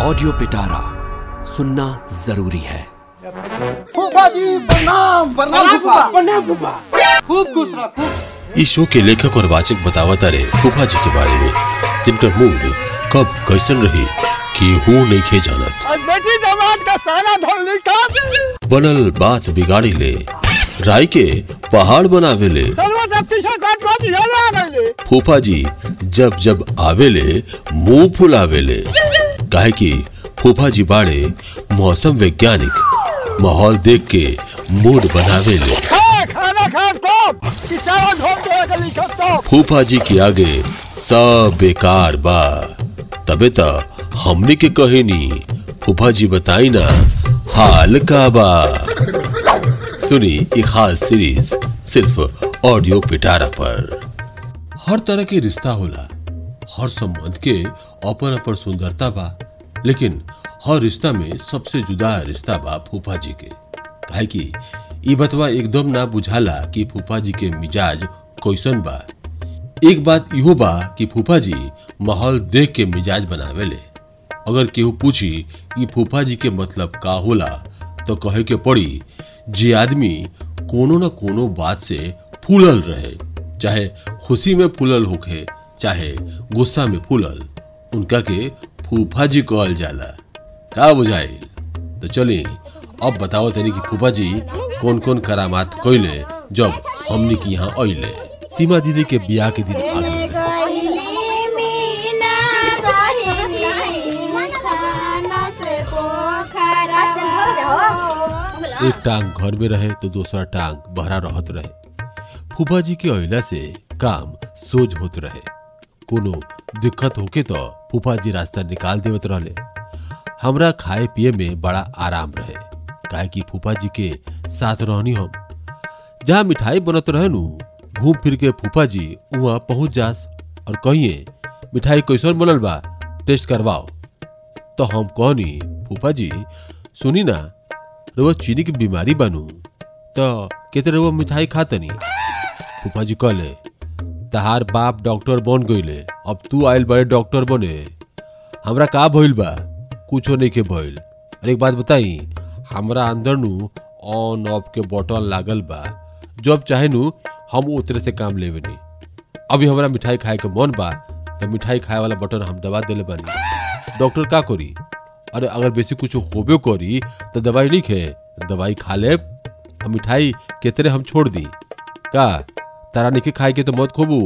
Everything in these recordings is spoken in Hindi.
ऑडियो पिटारा सुनना ज़रूरी है। फूफा जी प्रणाम। प्रणाम फूफा। प्रणाम फूफा। खूब खुश रह इस शो के लेखक और वाचक बतावता रहे फूफा जी के बारे में जिनका मूड कब कैसन रही कि हूँ नहीं खे जानत। बेटी दामाद का सारा धोल निकाल बनल बात बिगाड़ी ले राय के पहाड़ बनावे ले। फूफा जी जब जब आवेले मुँह फुलावेले काहे कि फूफा जी बाड़े मौसम वैज्ञानिक माहौल देख के मूड लिखो तो फूफा जी के आगे सब बेकार बा। तबे त हमने के कहेनी फूफा जी बताई ना हाल का बा। सुनी एक खास सीरीज़ सिर्फ़ ऑडियो पिटारा पर। हर तरह के रिश्ता होला। हर संबंध के अपन अपन सुंदरता बा, लेकिन हर रिश्ता में सबसे जुदा रिश्ता बा फूफा जी के। काहे कि ई बतवा एकदम ना बुझाला कि फूफा जी के मिजाज कैसन बा। एक बात इहो बा कि फूफा जी माहौल देख के मिजाज बनावेले। अगर केहू पूछी कि फूफा जी के मतलब का होला तो कहे के पड़ी, जे आदमी कोनो न कोनो बात से फूलल रहे, चाहे खुशी में फूलल होखे चाहे गुस्सा में फूलल, उनका के फूफा जी कहल जाला। का बुझाइल। तो चली अब बताओ तनी कि फूफा जी कौन कौन करामात कइले जब हमनी के यहाँ अइले। सीमा दीदी के बियाह के दिन आ एक टांग घर में रहे तो दूसरा टांग बहरा रहत रहे। फूफा जी के अहिला से काम सोज होत रहे। कोनो दिक्कत होके तो फूफा जी रास्ता निकाल देवत रहले। हमरा खाए पिए में बड़ा आराम रहे काहे कि फूफा जी के साथ रहनी हम। जहाँ मिठाई बनत रहे घूम फिर के फूफा जी वहाँ पहुँच जास और कहिए, मिठाई कैसन बनल बा, टेस्ट करवाओ। तो हम कहनी फूफा जी सुनी ना, रउआ चीनी की बीमारी बनू तो केते रउआ मिठाई खातनी फूफा जी कहले तहार बाप डॉक्टर बन गईले। अब तू आयल बड़े डॉक्टर बने। हमरा का भइल बा? कुछो नहीं के भइल। अरे एक बात बताई, हमरा अंदर नु ऑन ऑफ़ के बटन लागल बा। जब चाहे नु हम उतरे से काम लेवे नहीं अभी हमरा मिठाई खाए के मन बा तो मिठाई खाए वाला बटन हम दबा देले बानी। डॉक्टर का करी? अरे, अगर बेसी कुछ होबे करी तो दवाई नहीं खे दवाई खा ले मिठाई केतरे हम छोड़ दी? का? तारा नहीं खाए के तो मत खोबू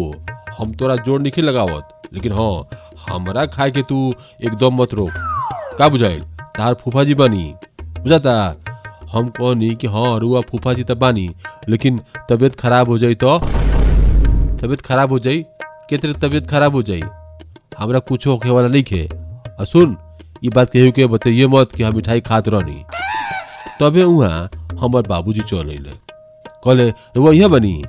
हम तोरा ज़ोर नहीं लगावत। लेकिन हाँ हमारा खाए के तू एकदम मत रोक। का बुझाइल? तार फूफा जी बानी। बुझाता? हम कहनी कि हाँ रुआ फूफा जी तब बानी। लेकिन तबीयत खराब हो जाई तो? तबीयत खराब हो जाई? के तेरे तबीयत खराब हो जाई? हमरा कुछ होखे वाला नहीं खे। और सुन ये बात केहू के बताइए मत कि हम मिठाई खात रहनी। तबे वहाँ हमर बाबूजी चल अइले। कहले, रुआ यहाँ बनी?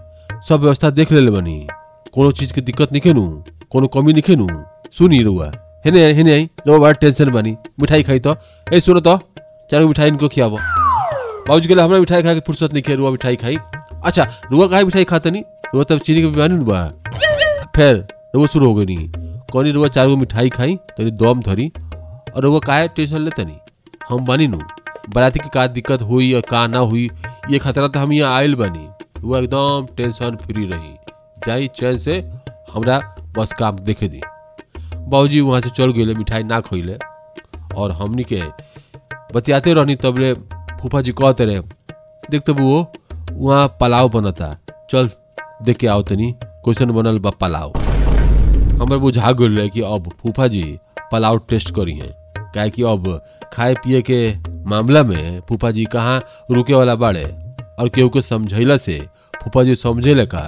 सब व्यवस्था देख ले बनी। कोनो चीज़ के दिक्कत नहीं खेनू, कोनो कमी नहीं खेनू। सुनी रुआ हेने हेने आई रुआ बड़ा टेंशन बनी। मिठाई खाई तो। ए, सुनो तो। चारों मिठाई इनको खियावो। बाबूजी कहले, हमरा मिठाई खाए के फुर्सत नहीं खे रुआ मिठाई खाई। अच्छा रुआ काहे मिठाई खाते नहीं रुआ तब चीनी के बीमारी बा। फिर, रुआ शुरू हो गई नहीं। कौनी रुआ चार गो मिठाई खाई, तनी दम धरी। और रुआ, काहे टेंशन ले नहीं हम बानी नु। बराती की का दिक्कत हुई या का ना हुई, ये खतरा तो हम यहाँ आयल बनी। वो एकदम टेंशन फ्री रही। जाई चैन से हमरा बस काम देखे दी। बाबूजी वहाँ से चल गए मिठाई ना खइले और हमनी के बतियाते रहनी तबले फूफा जी कहते रहे, देख तो वो वहाँ पलाव बनता। चल, देख के आओ तनी क्वेश्चन बनल बा पलाव? हमारे बुझा गल रहे कि अब फूफा जी पलाव टेस्ट करी हैं। काहे कि अब खाए पिए के मामला में फूफा जी कहाँ रुके वाला बाड़े। और केहू के समझैला से फूफा जी समझेले का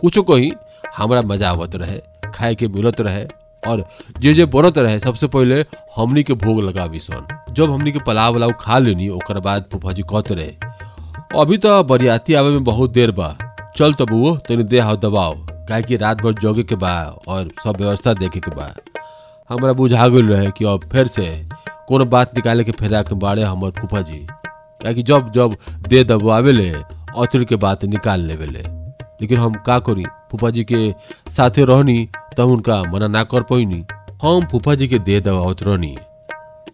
कुछो कही हमरा मज़ा आवत रहे खाए के मिलत रहे और जे जे बनत रहे, सबसे पहले हमनी के भोग लगावी सन। जब हमनी के पलाव वलाव खा लेनी, ओकर बाद फूफा जी कहते रहे, अभी तो बरियाती आवे में बहुत देर बा। चल तब वो तनी दे दबाओ। काहे कि रात भर जोगे के बा और सब व्यवस्था देखे के बा। हमारा बुझा गल रहे कि अब फिर से कोनो बात निकाले के फेरा के बाड़े हमर फूफा जी काहे कि जब जब दे दबावे ले अतुल के बात निकाल लेवे ले लेकिन हम का करी? फूफा जी के साथे रहनी तब उनका मना ना कर पैनी हम फूफा जी के दे दबावत रहनी।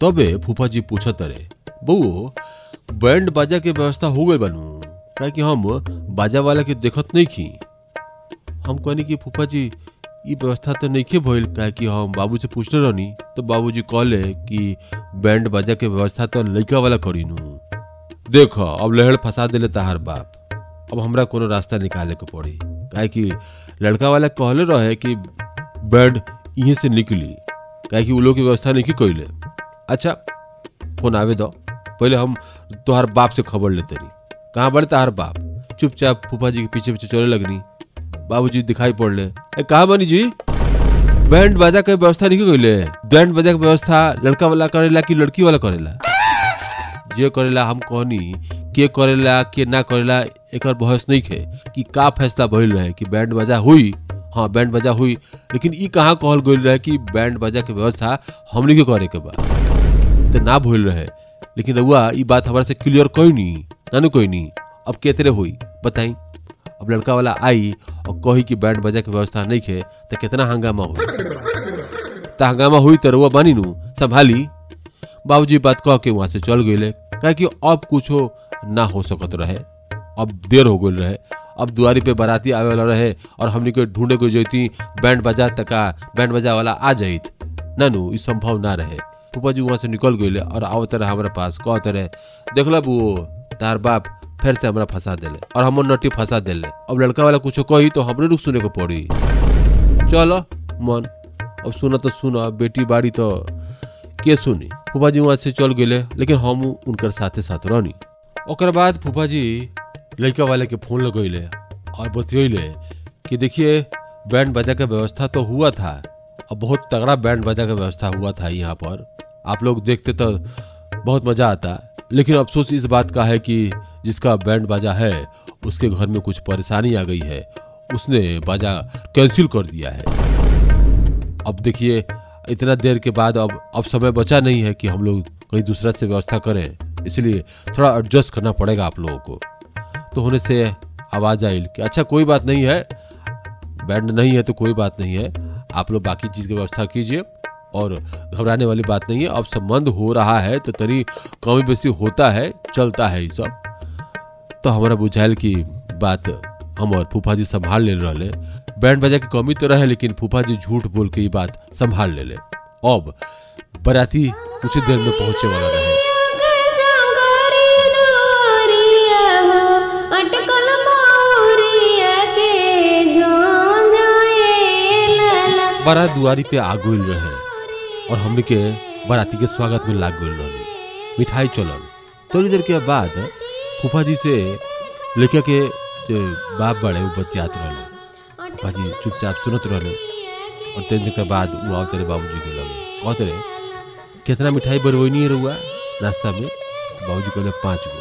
तबे फूफा जी पूछत रहे, बउओ, बैंड बाजा के व्यवस्था हो गई बनू काहे कि हम बाजा वाला के देखत नहीं खी हम कहनी कि फूफा जी ई व्यवस्था तो नहीं भइल काहे कि हम बाबू से पूछले रहनी। तो बाबूजी कहले कि, बैंड बाजा के व्यवस्था तो लइका वाला करी नु देख, अब लहड़ फंसा दिले तहार बाप। अब हमरा कोनो रास्ता निकाले के पड़ी। काहे कि लड़का वाला कहले रहे कि बैंड यहीं से निकली। काहे कि उ लोग की व्यवस्था नहीं कइले। अच्छा फ़ोन आवे दो। पहले हम तोहार बाप से खबर लेते रही कहाँ बड़े तहार बाप? चुपचाप फूफा जी के पीछे पीछे चले लगनी बाबूजी दिखाई पड़ले। ए, कहाँ बनी जी? बैंड बाजा के व्यवस्था नहीं कइले? बैंड बाजा के व्यवस्था लड़का वाला करेला कि लड़की वाला करेला? जे करेला हम कहनी, के करेला, के ना करेला एक बहस नहीं है कि का फैसला भइल रहे कि बैंड बाजा हुई? हाँ बैंड बाजा हुई। लेकिन ई कहाँ कहल गइल रहे कि बैंड बाजा के व्यवस्था हमनी के करे के बा। तो ना भइल रहे। लेकिन रउआ, ई बात हमारे से क्लियर कोई नहीं नानू कोई नहीं अब के तरह हुई? बताई। अब लड़का वाला आई और कही कि बैंड बाजा के व्यवस्था नहीं है तो कितना हंगामा हुई? तो हंगामा हुई तो रउआ बानी नू संभाली। बाबूजी बात कह के वहाँ से चल गए कहे कि अब कुछो ना हो सकत रहे। अब देर हो गई रहे। अब दुआरी पे बाराती आवे वाला रहे और हमनी के ढूंढे को जैती बैंड बजा तका बैंड बजा वाला आ जाइत। ना नु ई संभव ना रहे। फूफा जी वहाँ से निकल गए और आवत रहे हमारे पास, कहत रहे, देखला बुओ, तार बाप फिर से हमारा फंसा देले और हमर नटी फंसा देले। अब लड़का वाला कुछ कही तो हमरे रुख सुने को पड़ी। चलो, मन, अब सुना तो सुना बेटी बाड़ी तो के सुनी। फूफा जी वहाँ से चल गए, लेकिन हम उनकर साथे साथ रहनी। ओकर बाद फूफा जी लड़का वाले के फ़ोन लगैले और बतियले कि देखिए, बैंड बाजा का व्यवस्था तो हुआ था, और बहुत तगड़ा बैंड बाजा का व्यवस्था हुआ था यहाँ पर। आप लोग देखते तो बहुत मज़ा आता, लेकिन अफसोस इस बात का है कि जिसका बैंड बाजा है, उसके घर में कुछ परेशानी आ गई है। उसने बाजा कैंसिल कर दिया है। अब देखिए इतना देर के बाद अब अब समय बचा नहीं है कि हम लोग कहीं दूसरा से व्यवस्था करें। इसलिए थोड़ा एडजस्ट करना पड़ेगा आप लोगों को। तो होने से आवाज़ आई कि अच्छा कोई बात नहीं है। बैंड नहीं है तो कोई बात नहीं है। आप लोग बाकी चीज़ की व्यवस्था कीजिए। और घबराने वाली बात नहीं है। अब संबंध हो रहा है तो तरी कमी बेसी होता है, चलता है ये सब। तो हमारा बुझाइल की बात हम और फूफा जी संभाल ले रहे बैंड बजा की कमी तो रहे, लेकिन फूफा जी झूठ बोल के ये बात संभाल ले ले अब, बराती कुछ देर में पहुँचे वाला रहे। बारात दुआरी पे आ गइल रहे और हमने के बाराती के स्वागत में लाग गइल रहनी मिठाई चलन। थोड़ी देर के बाद फूफा जी से लड़का के बाप बड़े वो बतियात रहले। बाजी चुपचाप सुनत रहले और तीन के बाद वो आओ तेरे बाबूजी के लगे। कहते रहे कितना मिठाई बनवनी है रुआ नाश्ता में? बाबूजी कहले, पाँच गो।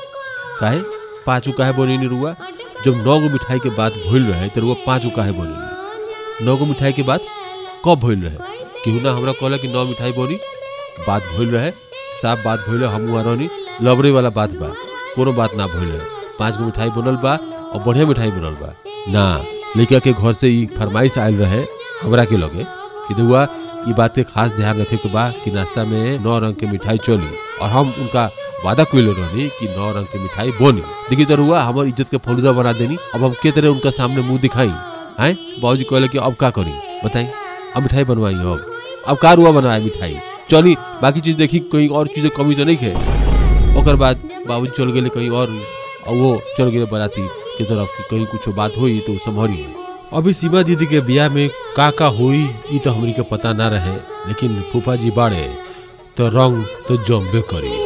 काहे? पाँच गो काहे बननी रुआ जब नौ गो मिठाई के बात भूल रहे तो रुआ पाँच गो काहे बननी नौ गो मिठाई के बाद कब भूल रहे? केहू ना हमरा कहला कि नौ मिठाई बनी बात भूल रहे, साफ़ बात भइल हम वहाँ रहनी। लबरे वाला बात बा। कोनो बात ना भूल रहे। पाँच गो मिठाई बनल बा और बढ़िया मिठाई बनल बा। ना। लड़का के घर से फरमाइश आयल रहे हमरा के लगे कि दुआ ई बात के खास ध्यान रखे के बा कि नाश्ता में नौ रंग के मिठाई चली और हम उनका वादा कैले रहनी कि नौ रंग के मिठाई बनी। देखी तो हुआ हमार इज़्ज़त के फलूदा बना देनी। अब हम के तरह उनका सामने मुँह दिखाई? हैं? बाबूजी कहले कि अब का करी? बताई। अब मिठाई बनवाई अब अब का रुआ बनाए मिठाई? चली, बाकी चीज़ देखी, कहीं और चीज़ें कमी तो नहीं है और बाद बाबूजी चल गए कहीं और। वो चल गए बाराती। के तरफ़ कि कहीं कुछ बात हुई तो संभरी अभी सीमा दीदी के ब्याह में का का हुई, ई तो हमनी के पता ना रहे, लेकिन फूफा जी बाड़े तो रंग तो जम्बे करी।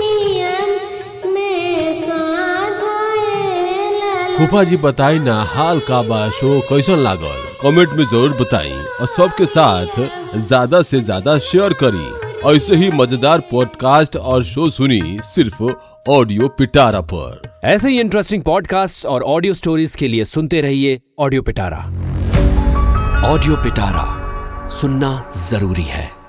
फूफा जी बताई ना, हाल का बा, शो कैसन लागल? कमेंट में ज़रूर बताई, और सबके साथ ज़्यादा से ज़्यादा शेयर करी। ऐसे ही मज़ेदार पॉडकास्ट और शो सुनी सिर्फ़ ऑडियो पिटारा पर। ऐसे ही इंटरेस्टिंग पॉडकास्ट और ऑडियो स्टोरीज के लिए सुनते रहिए ऑडियो पिटारा। ऑडियो पिटारा सुनना ज़रूरी है।